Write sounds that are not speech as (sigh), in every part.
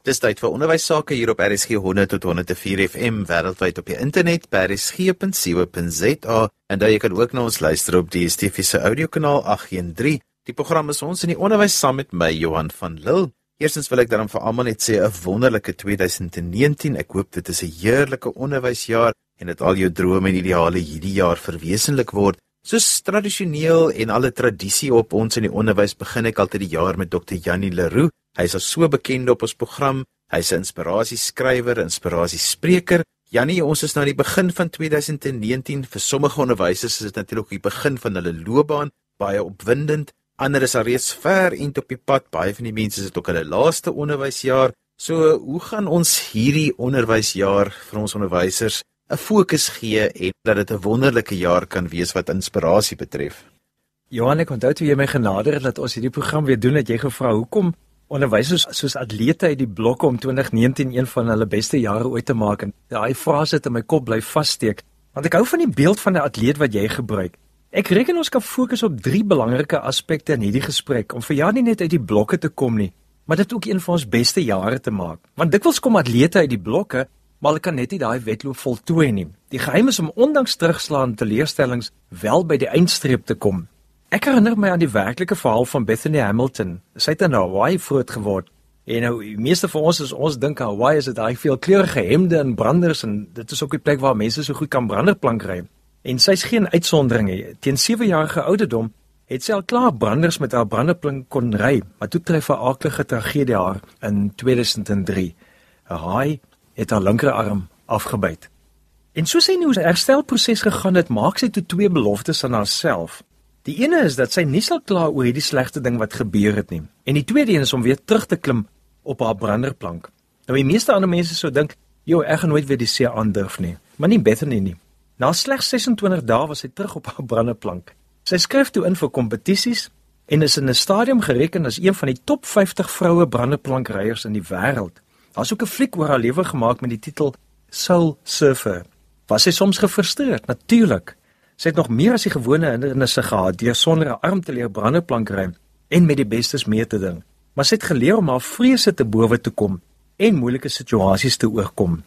Dis tyd vir onderwys sake hier op RSG 100 tot 104 FM wêreldwyd op die internet by rsg.co.za en daar jy kan ook na ons luister op die DSTV se audiokanaal 813. Die program is ons in die onderwys saam met my Johan van Lille. Eerstens wil ek dan vir almal net sê 'n wonderlike 2019. Ek hoop dit is 'n heerlike onderwysjaar en dat al jou drome en ideale hierdie jaar verwesenlik word. Soos tradisioneel en alle tradisie op ons in die onderwys begin ek altyd die jaar met Dr. Janie Leroux Hy is so bekend op ons program. Hy's 'n inspirasieskrywer, inspirasiespreker. Janie, ons is nou aan die begin van 2019. Vir sommige onderwysers is dit natuurlik die begin van hulle loopbaan, baie opwindend. Ander is al reeds ver in op die pad. Baie van die mense is ook hulle laaste onderwysjaar. So, hoe gaan ons hierdie onderwysjaar vir ons onderwysers 'n fokus gee en dat dit 'n wonderlike jaar kan wees wat inspirasie betref? Johan, ek onthou toe jy my genade het dat ons hierdie program weer doen, het jy gevra hoekom onderwysers soos atlete uit die blokke om 2019 een van hulle beste jare ooit te maak en daai frase het in my kop bly vassteek want ek hou van die beeld van 'n atleet wat jy gebruik. Ek reken ons kan fokus op drie belangrike aspekte in hierdie gesprek om vir jou nie net uit die blokke te kom nie, maar dit ook een van ons beste jare te maak. Want dikwels kom atlete uit die blokke, maar hulle kan net nie daai wedloop voltooi nie. Die geheim is om ondanks terugslaande teleurstellings wel by die eindstreep te kom. Ek herinner my aan die werklike verhaal van Bethany Hamilton. Sy het in Hawaii groot geword. En nou, die meeste van ons is ons dink Hawaii is dit daai veelkleurige hemde en branders en dit is ook die plek waar mense so goed kan branderplank ry. En sy's geen uitsondering nie. Teen 7 jarige ouderdom het sy al klaar branders met haar branderplank kon ry, maar toe tref 'n aardige tragedie haar in 2003. 'n Haai het haar linkerarm afgebyt. En soos sy nou 'n herstelproses gegaan het, maak sy toe twee beloftes aan haarself. Die ene is dat sy nie sal kla oor hierdie slegte ding wat gebeur het nie. En die tweede een is om weer terug te klim op haar branderplank. Nou die meeste ander mense sou dink, "Jo, ek gaan nooit weer die see aandurf nie." Maar nie Bethany nie. Na slegs 26 dae was sy terug op haar branderplank. Sy skryf toe in vir kompetisies en is in 'n stadium gereken as een van die top 50 vroue branderplankryers in die wêreld. Daar's ook 'n fliek oor haar lewe gemaak met die titel Soul Surfer. Was sy soms gefrustreerd? Natuurlik. Sy het nog meer as die gewone hindernisse gehad deur sonder 'n arm te leer brandeplank ry en met die bestes mee te ding. Maar sy het geleer om haar vrese te bowe te kom en moeilike situasies te oorkom.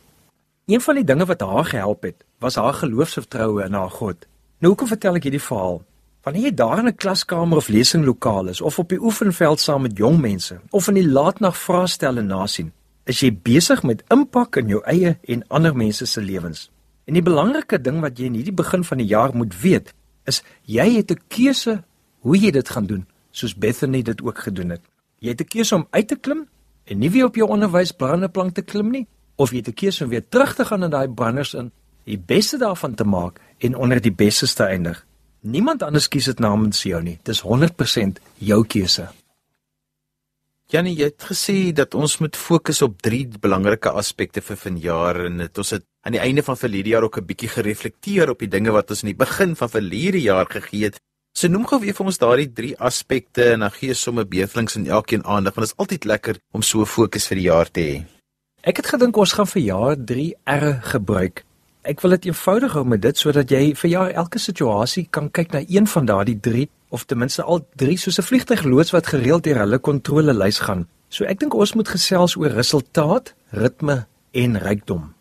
Een van die dinge wat haar gehelp het, was haar geloofsvertroue in haar God. Nou hoekom vertel ek hierdie verhaal? Wanneer jy daar in 'n klaskamer of lesinglokaal is of op die oefenveld saam met jong mense of in die laatnag vraestelle nasien, is jy besig met impak in jou eie en ander mense se lewens. En die belangrike ding wat jy in hierdie begin van die jaar moet weet, is jy het 'n keuse hoe jy dit gaan doen, soos Bethany dit ook gedoen het. Jy het 'n keuse om uit te klim en nie weer op jou onderwysbrandeplank te klim nie, of jy het 'n keuse om weer terug te gaan in daai branders in, die beste daarvan te maak en onder die bestes te eindig. Niemand anders kies dit namens jou nie. Dis 100% jou keuse. Janie, jy het gesê dat ons moet fokus op drie belangrike aspekte vir vanjaar en dit ons het aan die einde van verlede jaar ook 'n bietjie gereflekteer op die dinge wat ons in die begin van verlede jaar gegee het. So noem gou weer vir ons daardie drie aspekte en dan gee sommer beurtelings in elkeen aandag want dit is altyd lekker om so fokus vir die jaar te hê. Ek het gedink ons gaan vir jaar 3 R gebruik. Ek wil dit eenvoudig hou met dit sodat jy vir jaar elke situasie kan kyk na een van daardie 3 of ten minste al 3 soos 'n vliegtuigloods wat gereeld deur hulle kontrolelys gaan. So ek dink ons moet gesels oor resultaat, ritme en rykdom.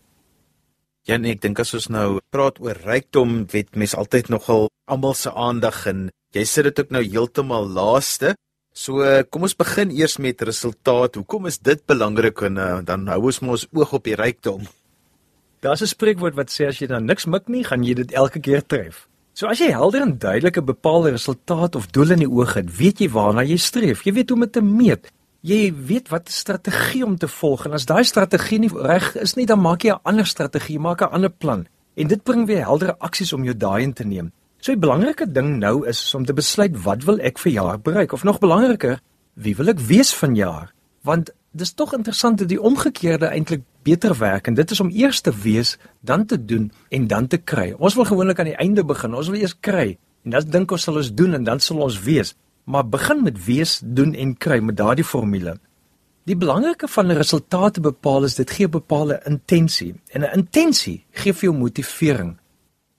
Ja nee, ek dink as ons nou praat oor rykdom, weet mense altyd nogal almal se aandag en jy sit dit ook nou heeltemal laaste. So kom ons begin eers met resultaat. Hoekom is dit belangrik en uh, dan hou ons mos oog op die rykdom. Daar's 'n spreekwoord wat sê as jy dan niks mik nie, gaan jy dit elke keer tref. So as jy helder en duidelike bepaalde resultaat of doel in die oog het, weet jy waarna jy streef. Jy weet hoe om dit te meet. Jy weet wat strategie om te volg en as daai strategie nie reg is nie, dan maak jy 'n ander strategie, maak 'n ander plan. En dit bring weer heldere aksies om jou daai in te neem. So 'n belangrike ding nou is om te besluit wat wil ek vir jaar bereik of nog belangriker, wie wil ek wees vanjaar? Want dis tog interessant dat die omgekeerde eintlik beter werk en dit is om eers te wees, dan te doen en dan te kry. Ons wil gewoonlik aan die einde begin. Ons wil eers kry en dan dink ons sal ons doen en dan sal ons wees. Maar begin met wees, doen en kry met daardie formule. Die belangrike van 'n resultaat te bepaal is dit gee bepaalde intensie en 'n intensie gee vir jou motivering.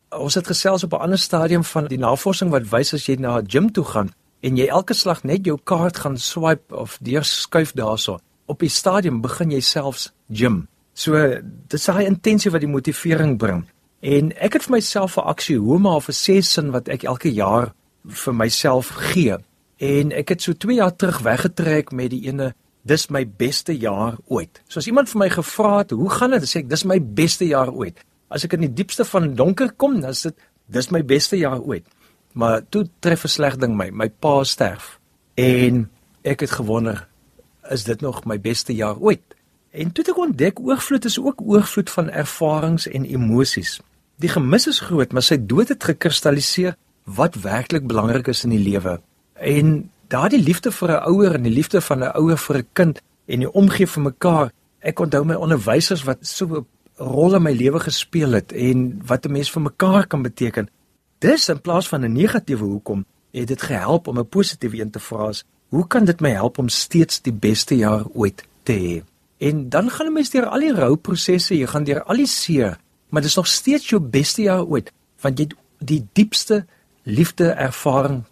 Ons het gesels op 'n ander stadium van die navorsing wat wys as jy na 'n gym toe gaan en jy elke slag net jou kaart gaan swipe of deurskuif daarso, op die stadium begin jy selfs gym. So dis daai intensie wat die motivering bring. En ek het vir myself 'n aksioma of 'n sesin wat ek elke jaar vir myself gee. En ek het so 2 jaar terug weggetrek met die ene dis my beste jaar ooit. So as iemand vir my gevra het, "Hoe gaan dit?" sê ek, "Dis my beste jaar ooit." As ek in die diepste van donker kom, dan is dit dis my beste jaar ooit. Maar toe tref 'n sleg ding my, my pa sterf. En ek het gewonder, is dit nog my beste jaar ooit? En toe ek ontdek oorvloed is ook oorvloed van ervarings en emosies. Die gemis is groot, maar sy dood het gekristalliseer wat werklik belangrik is in die lewe. En daardie liefde vir 'n ouer en die liefde van 'n ouer vir 'n kind en die omgee vir mekaar. Ek onthou my onderwysers wat so 'n rol in my lewe gespeel het en wat 'n mens vir mekaar kan beteken. Dis in plaas van 'n negatiewe hoekom het dit gehelp om 'n positiewe een te vra. Hoe kan dit my help om steeds die beste jaar ooit te hê? En dan gaan 'n mens deur al die rouprosesse, jy gaan deur al die seer, maar dis nog steeds jou beste jaar ooit want jy die diepste liefde ervaring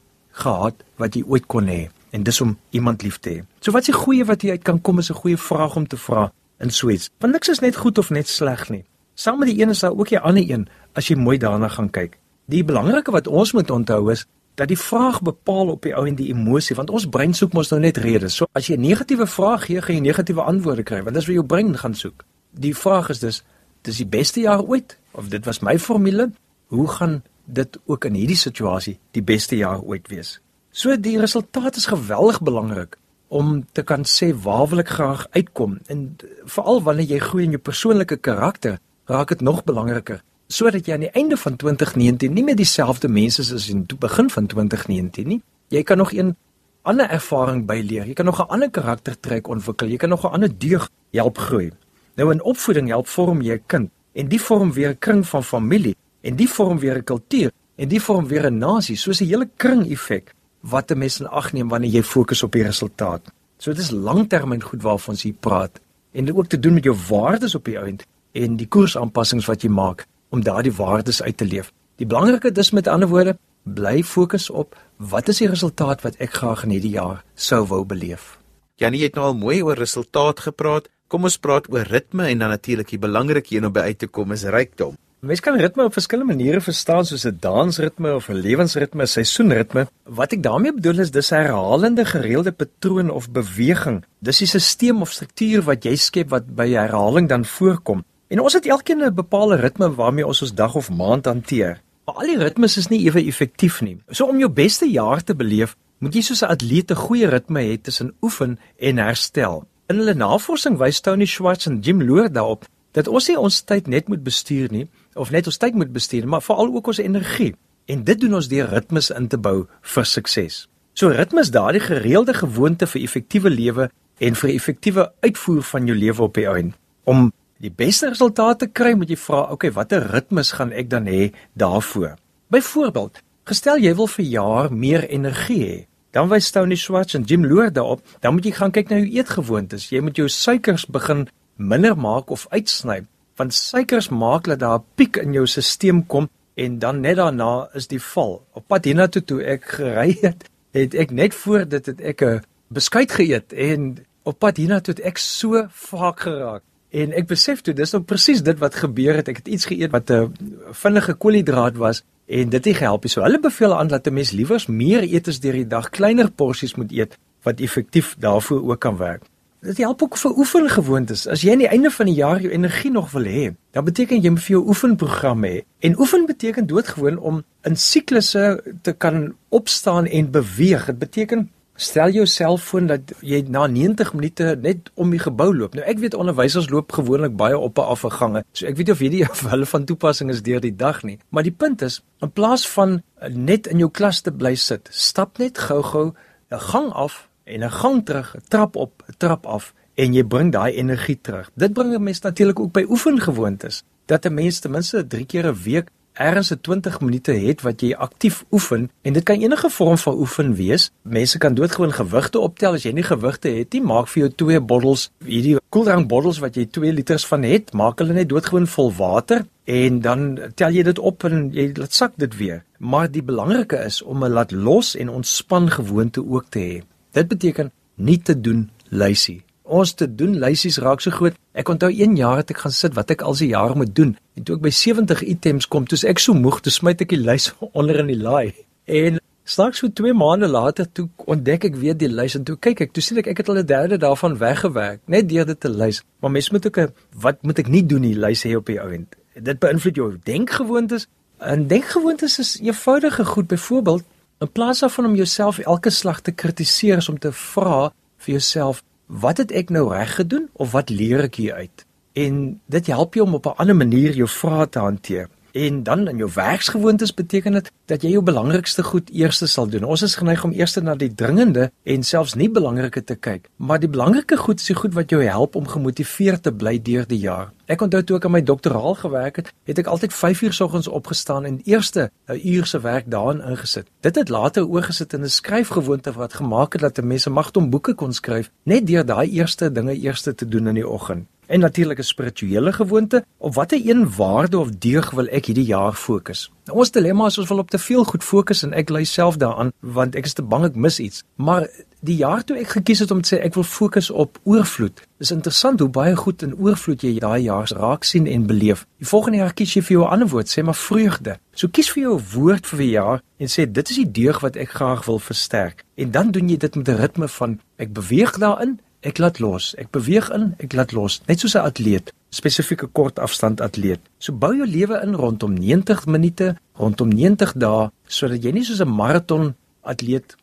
gehad wat jy ooit kon hê en dis om iemand lief te hê. So wat is die goeie wat jy uit kan kom is 'n goeie vraag om te vra in Sweets. Want niks is net goed of net sleg nie. Saam met die een is daar ook 'n ander een as jy mooi daarna gaan kyk. Die belangrike wat ons moet onthou is dat die vraag bepaal op die ou en die emosie want ons brein soek mos nou net redes. So as jy 'n negatiewe vraag gee, gaan jy negatiewe antwoorde kry want dis wat jou brein gaan soek. Die vraag is dus dis die beste jaar ooit of dit was my formule? Hoe gaan dit ook in hierdie situasie die beste jaar ooit wees. So die resultaat is geweldig belangrik om te kan sê waar wil ek graag uitkom en veral wanneer jy groei in jou persoonlike karakter, raak dit nog belangriker sodat jy aan die einde van 2019 nie meer dieselfde mense is as in die begin van 2019 nie. Jy kan nog 'n ander ervaring byleer. Jy kan nog 'n ander karaktertrek ontwikkel. Jy kan nog 'n ander deug help groei. Nou in opvoeding help vorm jy 'n kind en die vorm weer 'n kring van familie en die vorm weer 'n kultuur en die vorm weer 'n nasie soos 'n hele kring effek wat 'n mens in ag neem wanneer jy fokus op die resultaat. So dit is langtermyn goed waarvan ons hier praat en dit ook te doen met jou waardes op die eind en die koersaanpassings wat jy maak om daardie waardes uit te leef. Die belangrike is met ander woorde bly fokus op wat is die resultaat wat ek graag in hierdie jaar sou wou beleef. Janie het nou al mooi oor resultaat gepraat. Kom ons praat oor ritme en dan natuurlik die belangrike een om by uit te kom is rykdom. Mens kan ritme op verskillende maniere verstaan soos 'n dansritme of 'n lewensritme, 'n seisoenritme. Wat ek daarmee bedoel is dis 'n herhalende gereelde patroon of beweging. Dis 'n stelsel of struktuur wat jy skep wat by herhaling dan voorkom. En ons het elkeen 'n bepaalde ritme waarmee ons ons dag of maand hanteer. Maar al die ritmes is nie ewe effektief nie. So om jou beste jaar te beleef, moet jy soos 'n atleet 'n goeie ritme hê tussen oefen en herstel. In hulle navorsing wys Tony Schwartz en Jim Loor daarop dat ons nie ons tyd net moet bestuur nie, of net ons tyd moet bestuur, maar veral ook ons energie. En dit doen ons deur ritmes in te bou vir sukses. So ritmes daardie gereelde gewoonte vir effektiewe lewe en vir effektiewe uitvoer van jou lewe op die einde. Om die beste resultate te kry, moet jy vra, "Oké, okay, watter ritmes gaan ek dan hê daarvoor?" Byvoorbeeld, gestel jy wil vir jaar meer energie hê, dan wys Tony Schwartz en Jim Loor daarop, dan moet jy gaan kyk na jou eetgewoontes. Jy moet jou suikers begin minder maak of uitsny want suikers maak dat daar 'n piek in jou stelsel kom en dan net daarna is die val. Op pad hiernatoe toe ek gery het, het ek net voor dit het ek 'n beskuit geëet en op pad hiernatoe het ek so vaak geraak. En ek besef toe dis nou presies dit wat gebeur het. Ek het iets geëet wat 'n vinnige koolhidraat was en dit het gehelp. So hulle beveel aan dat 'n mens liewers meer eet as deur die dag, kleiner porsies moet eet wat effektief daarvoor ook kan werk. Dit help ook vir oefengewoontes. As jy aan die einde van die jaar jou energie nog wil hê, dan beteken jy moet vir jou oefenprogram hê. En oefen beteken doodgewoon om in siklusse te kan opstaan en beweeg. Dit beteken stel jouself voor dat jy na 90 minute net om die gebou loop. Nou ek weet onderwysers loop gewoonlik baie op 'n afgange. So ek weet of hierdie (laughs) vir hulle van toepassing is deur die dag nie. Maar die punt is, in plaas van net in jou klas te bly sit, stap net gou-gou 'n gang af en 'n gang terug, 'n trap op, 'n trap af en jy bring daai energie terug. Dit bring 'n mens natuurlik ook by oefengewoontes. Dat 'n mens ten minste 3 keer 'n week ergens 'n 20 minute het wat jy aktief oefen en dit kan enige vorm van oefen wees. Mense kan doodgewoon gewigte optel as jy nie gewigte het nie, maak vir jou twee bottels, hierdie koeldrank bottels wat jy 2 liters van het, maak hulle net doodgewoon vol water en dan tel jy dit op en jy laat sak dit weer. Maar die belangrike is om 'n laat los en ontspan gewoonte ook te hê. Dit beteken nie te doen luisie. ons te doen lysies raak so groot. Ek onthou een jaar het ek gaan sit wat ek al se jaar moet doen. En toe ek by 70 items kom, toe ek so moeg, toe smyt ek die lys (laughs) onder in die laai. En Slegs so 2 maande later toe ontdek ek weer die lys en toe kyk ek, toe sien ek ek het al 'n derde daarvan weggewerk, net deur dit te lys. Maar mens moet ook 'n wat moet ek nie doen nie, lys hê op die ou end. Dit beïnvloed jou denkgewoontes. En denkgewoontes is eenvoudige goed. Byvoorbeeld, in plaas daarvan om jouself elke slag te kritiseer, is om te vra vir jouself, wat het ek nou reg gedoen of wat leer ek hier uit? En dit help jou om op 'n ander manier jou vrae te hanteer. En dan in jou werksgewoontes beteken dit dat jy jou belangrikste goed eers sal doen. Ons is geneig om eers na die dringende en selfs nie belangrike te kyk, maar die belangrike goed is die goed wat jou help om gemotiveerd te bly deur die jaar. Ek onthou toe ek aan my doktoraal gewerk het, het ek altyd 5 uur soggens opgestaan en eerste 'n uur se werk daarin ingesit. Dit het later oorgesit in 'n skryfgewoonte wat gemaak het dat mense magtom boeke kon skryf net deur daai eerste dinge eerste te doen in die oggend en natuurlik 'n spirituele gewoonte op watter een waarde of deug wil ek hierdie jaar fokus. Nou, ons dilemma is ons wil op te veel goed fokus en ek lei self daaraan want ek is te bang ek mis iets. Maar die jaar toe ek gekies het om te sê ek wil fokus op oorvloed. Dis interessant hoe baie goed in oorvloed jy daai jaar raak sien en beleef. Die volgende jaar kies jy vir jou 'n ander woord, sê maar vreugde. So kies vir jou 'n woord vir die jaar en sê dit is die deug wat ek graag wil versterk. En dan doen jy dit met 'n ritme van ek beweeg daarin Ek laat los. Ek beweeg in, ek laat los, net soos 'n atleet, spesifieke kort afstand atleet. So bou jou lewe in rondom 90 minute, rondom 90 dae, sodat jy nie soos 'n maraton atleet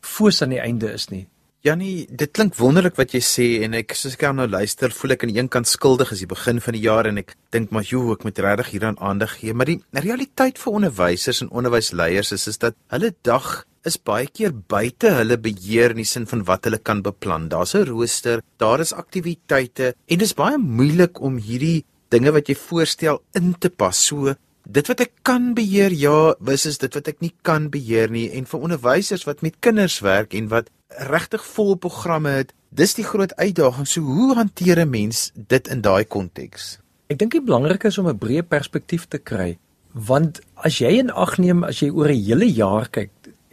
foos aan die einde is nie. Jannie, dit klink wonderlik wat jy sê en ek soos ek nou luister, voel ek aan die een kant skuldig as die begin van die jaar en ek dink maar joe, ek moet regtig hieraan aandag gee, maar die realiteit vir onderwysers en onderwysleiers is is dat hulle dag is baie keer buite hulle beheer in die sin van wat hulle kan beplan. Daar's 'n rooster, daar is aktiwiteite en dit is baie moeilik om hierdie dinge wat jy voorstel in te pas. So dit wat ek kan beheer, ja, wis is dit wat ek nie kan beheer nie en vir onderwysers wat met kinders werk en wat regtig vol programme het, dis die groot uitdaging. So hoe hanteer 'n mens dit in daai konteks? Ek dink dit belangrik is om 'n breë perspektief te kry, want as jy in ag neem as jy oor 'n hele jaar kyk,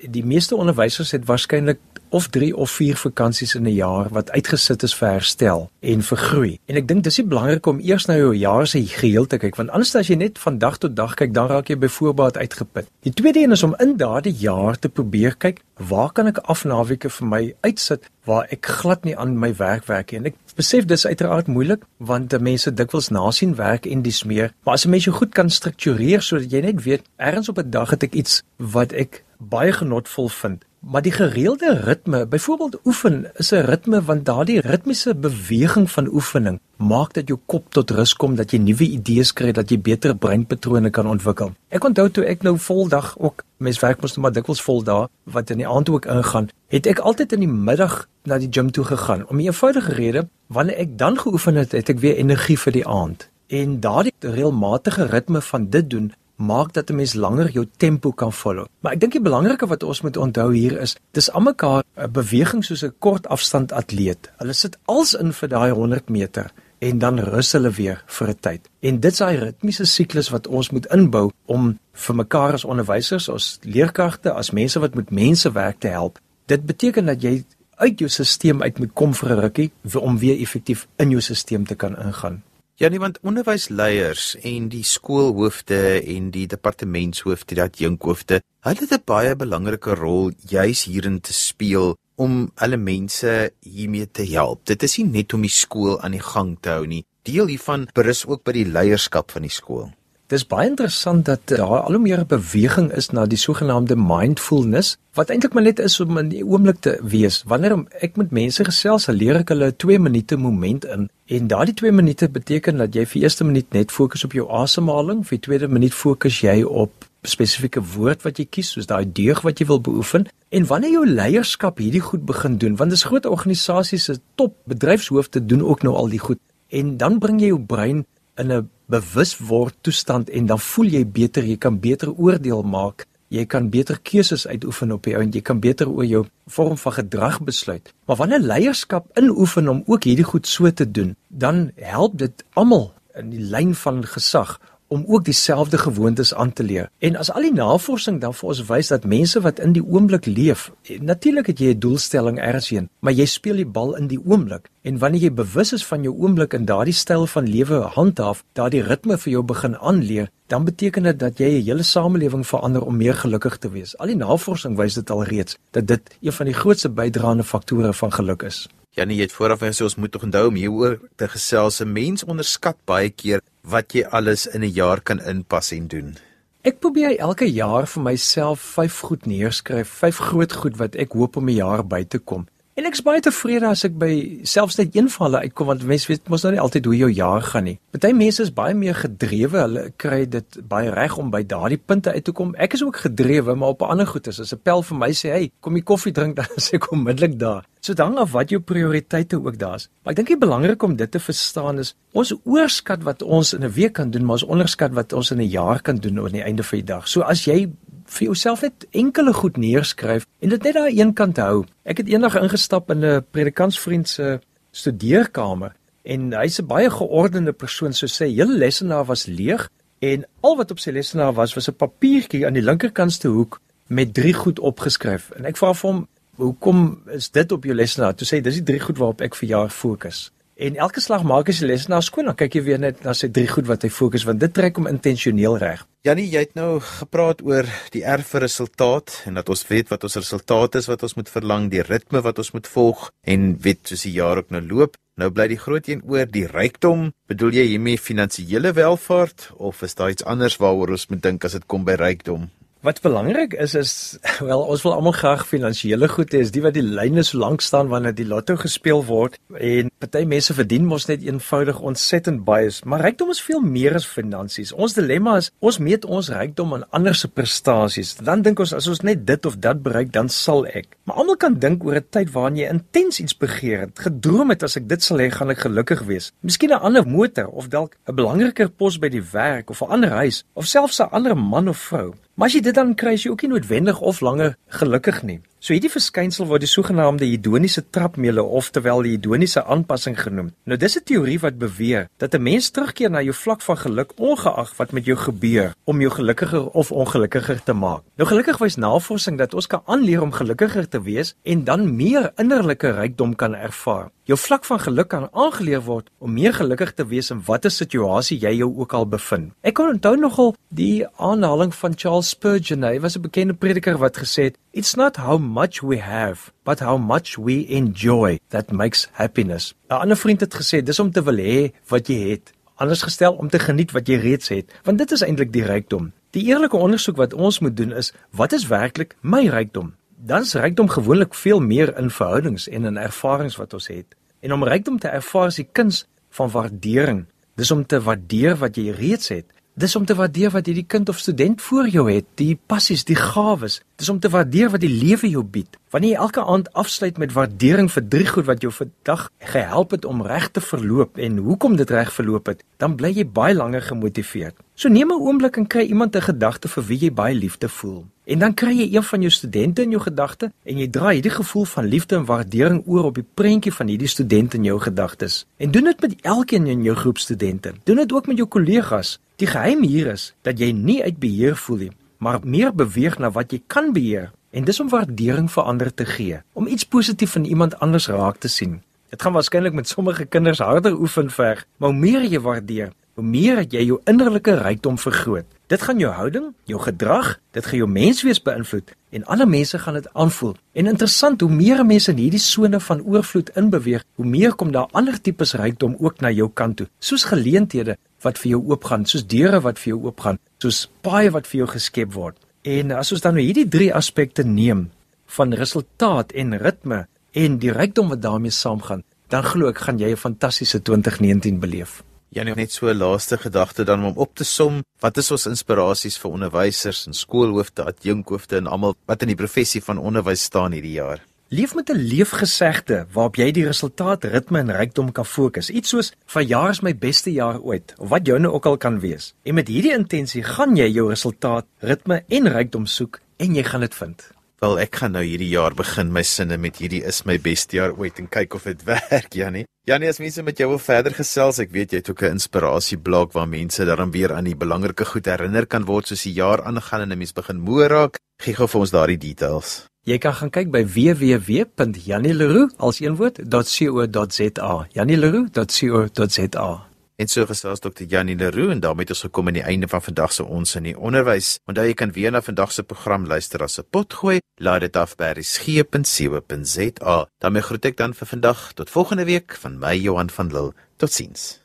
die meeste onderwysers het waarskynlik of 3 of 4 vakansies in 'n jaar wat uitgesit is vir herstel en vir groei. En ek dink dis nie belangrik om eers na jou jaar se geheel te kyk want anders as jy net van dag tot dag kyk, dan raak jy byvoorbeeld uitgeput. Die tweede een is om in daardie jaar te probeer kyk, waar kan ek afnaweke vir my uitsit waar ek glad nie aan my werk werk nie. En ek besef dis uiteraard moeilik want mense dikwels nasien werk en dis meer. Maar as 'n mens jou goed kan struktureer sodat jy net weet, ergens op 'n dag het ek iets wat ek baie genotvol vind. Maar die gereelde ritme, byvoorbeeld oefen, is 'n ritme want daardie ritmiese beweging van oefening maak dat jou kop tot rus kom, dat jy nuwe idees kry, dat jy beter breinpatrone kan ontwikkel. Ek onthou toe ek nou voldag ook mens werk mos maar dikwels vol dae wat in die aand ook ingaan, het ek altyd in die middag na die gym toe gegaan om 'n eenvoudige rede, wanneer ek dan geoefen het, het ek weer energie vir die aand. En daardie reëlmatige ritme van dit doen maak dat 'n mens langer jou tempo kan volg. Maar ek dink die belangrike wat ons moet onthou hier is, dis almekaar 'n beweging soos 'n kort afstand atleet. Hulle sit als in vir daai 100 meter en dan rus hulle weer vir 'n tyd. En dit is daai ritmiese siklus wat ons moet inbou om vir mekaar as onderwysers, as leerkragte, as mense wat met mense werk te help. Dit beteken dat jy uit jou stelsel uit moet kom vir 'n rukkie om weer effektief in jou stelsel te kan ingaan. Ja, nie want onderwysleiers en die skoolhoofde en die departementshoofde, die adjunkhoofde, hulle het 'n baie belangrike rol juis hierin te speel om hulle mense hiermee te help. Dit is nie net om die skool aan die gang te hou nie. Deel hiervan berus ook by die leierskap van die skool. Dis baie interessant dat daar al hoe meer beweging is na die sogenaamde mindfulness wat eintlik maar net is om in die oomblik te wees. Wanneer ek met mense gesels, leer ek hulle 2 minute moment in en daardie 2 minute beteken dat jy vir eerste minuut net fokus op jou asemhaling, vir tweede minuut fokus jy op spesifieke woord wat jy kies, soos daai deug wat jy wil beoefen. En wanneer jou leierskap hierdie goed begin doen, want dis groot organisasies se top bedryfshoofde doen ook nou al die goed en dan bring jy jou brein in 'n bewusword toestand en dan voel jy beter, jy kan beter oordeel maak, jy kan beter keuses uitoefen op jou en jy kan beter oor jou vorm van gedrag besluit. Maar wanneer leierskap inoefen om ook hierdie goed so te doen, dan help dit almal in die lyn van gesag om ook dieselfde gewoontes aan te leer. En as al die navorsing dan vir ons wys dat mense wat in die oomblik leef, natuurlik het jy 'n doelstelling ergens, maar jy speel die bal in die oomblik. En wanneer jy bewus is van jou oomblik en daardie styl van lewe handhaaf, daardie ritme vir jou begin aanleer, dan beteken dit dat jy 'n hele samelewing verander om meer gelukkig te wees. Al die navorsing wys dit alreeds dat dit een van die grootste bydraende faktore van geluk is. Janie, jy het vooraf gesê ons moet tog onthou om hieroor te gesels. 'n Mens onderskat baie keer wat jy alles in 'n jaar kan inpas en doen. Ek probeer elke jaar vir myself 5 goed neerskryf, 5 groot goed wat ek hoop om 'n jaar by te kom. En ek's baie tevrede as ek by selfs net een van hulle uitkom want mense weet mos nou nie altyd hoe jou jaar gaan nie. Party mense is baie meer gedrewe, hulle kry dit baie reg om by daardie punte uit te kom. Ek is ook gedrewe, maar op 'n ander goed is as 'n pel vir my sê, "Hey, kom jy koffie drink?" (laughs) dan sê ek onmiddellik daar. So dan af wat jou prioriteite ook daar's. Maar ek dink dit belangrik om dit te verstaan is ons oorskat wat ons in 'n week kan doen, maar ons onderskat wat ons in 'n jaar kan doen aan die einde van die dag. So as jy vir jouself net enkele goed neerskryf en dit net daar een kant hou. Ek het eendag ingestap in 'n predikantsvriend se studeerkamer en hy's 'n baie geordende persoon, so sê hele lesenaar was leeg en al wat op sy lesenaar was was 'n papiertjie aan die linkerkantste hoek met drie goed opgeskryf. En ek vra vir hom, "Hoekom is dit op jou lesenaar?" Toe sê hy, "Dis die drie goed waarop ek vir jaar fokus." En elke slag maak hy sy les na skoon, dan kyk jy weer net na sy drie goed wat hy fokus want dit trek hom intentioneel reg. Janie, jy het nou gepraat oor die erfe resultaat en dat ons weet wat ons resultate is wat ons moet verlang, die ritme wat ons moet volg en weet soos die jaar ook nou loop. Nou bly die groot een oor die rykdom. Bedoel jy hiermee finansiële welvaart of is daar iets anders waaroor ons moet dink as dit kom by rykdom? Wat belangrik is is (laughs) wel ons wil almal graag finansiële goed hê, is die wat die lyne so lank staan wanneer die lotto gespeel word en party mense verdien mos net eenvoudig ontsettend baie, maar rykdom is veel meer as finansies. Ons dilemma is ons meet ons rykdom aan ander se prestasies. Dan dink ons as ons net dit of dat bereik, dan sal ek. Maar almal kan dink oor 'n tyd waarin jy intens iets begeer het, gedroom het as ek dit sal hê, gaan ek gelukkig wees. Miskien 'n ander motor of dalk 'n belangriker pos by die werk of 'n ander huis of selfs 'n ander man of vrou. Maar as jy dit dan kry, is jy ook nie noodwendig of langer gelukkig nie. So hierdie verskynsel word die sogenaamde hedoniese trapmeule of terwyl die hedoniese aanpassing genoem. Nou dis 'n teorie wat beweer dat 'n mens terugkeer na jou vlak van geluk ongeag wat met jou gebeur om jou gelukkiger of ongelukkiger te maak. Nou gelukkig wys navorsing dat ons kan aanleer om gelukkiger te wees en dan meer innerlike rykdom kan ervaar. Jou vlak van geluk kan aangeleer word om meer gelukkig te wees in watter situasie jy jou ook al bevind. Ek kon onthou nogal die aanhaling van Charles Spurgeon. Hy was 'n bekende prediker wat gesê het, "It's not how much we have, but how much we enjoy that makes happiness. 'n Ander vriend het gesê dis om te wil hê wat jy het, anders gestel om te geniet wat jy reeds het, want dit is eintlik die rykdom. Die eerlike ondersoek wat ons moet doen is, wat is werklik my rykdom? Dan is rykdom gewoonlik veel meer in verhoudings en in ervarings wat ons het. En om rykdom te ervaar is die kuns van waardering. Dis om te waardeer wat jy reeds het Dis om te waardeer wat hierdie kind of student voor jou het, die passies, die gawes. Dis om te waardeer wat die lewe jou bied. Wanneer jy elke aand afsluit met waardering vir drie goed wat jou vandag gehelp het om reg te verloop en hoekom dit reg verloop het, dan bly jy baie langer gemotiveerd. So neem 'n oomblik en kry iemand 'n gedagte vir wie jy baie liefde voel. En dan kry jy een van jou studente in jou gedagte en jy dra hierdie gevoel van liefde en waardering oor op die prentjie van hierdie student in jou gedagtes. En doen dit met elkeen in jou groep studente. Doen dit ook met jou kollegas. Die geheim hier is dat jy nie uit beheer voel nie, maar meer beweeg na wat jy kan beheer. En dis om waardering vir ander te gee, om iets positief in iemand anders raak te sien. Dit gaan waarskynlik met sommige kinders harder oefen ver, maar hoe meer jy waardeer, hoe meer jy jou innerlike rykdom vergroot. Dit gaan jou houding, jou gedrag, dit gaan jou menswees beïnvloed en alle mense gaan dit aanvoel. En interessant, hoe meer mense in hierdie sone van oorvloed inbeweeg, hoe meer kom daar ander tipes rykdom ook na jou kant toe, soos geleenthede wat vir jou oopgaan, soos deure wat vir jou oopgaan, soos paaie wat vir jou geskep word. En as ons dan nou hierdie drie aspekte neem van resultaat en ritme en die rykdom wat daarmee saamgaan, dan glo ek gaan jy 'n fantastiese 2019 beleef. Ja, net so 'n laaste gedagte dan om op te som, wat is ons inspirasies vir onderwysers en skoolhoofde, adjunkhoofde en almal wat in die professie van onderwys staan hierdie jaar? Leef met 'n leefgesegde waarop jy die resultaat, ritme en rykdom kan fokus. Iets soos van jaar is my beste jaar ooit of wat jou nou ook al kan wees. En met hierdie intensie gaan jy jou resultaat, ritme en rykdom soek en jy gaan dit vind. Wel, ek gaan nou hierdie jaar begin my sinne met hierdie is my beste jaar ooit en kyk of dit (laughs) werk, Janie. Janie, as mense met jou wil verder gesels, ek weet jy het ook 'n inspirasieblok waar mense dan weer aan die belangrike goed herinner kan word soos die jaar aangaan en 'n mens begin moer raak. Gee gou vir ons daardie details. Jy kan gaan kyk by www.janileroux.co.za. janileroux.co.za. En so gesels Dr. Janie Leroux en daarmee het ons gekom aan die einde van vandag se ons in die onderwys. Onthou jy kan weer na vandag se program luister as 'n potgooi. Laat dit af by resgep.co.za. daarmee groet ek dan vir vandag tot volgende week van my Johan van Lille. Totsiens.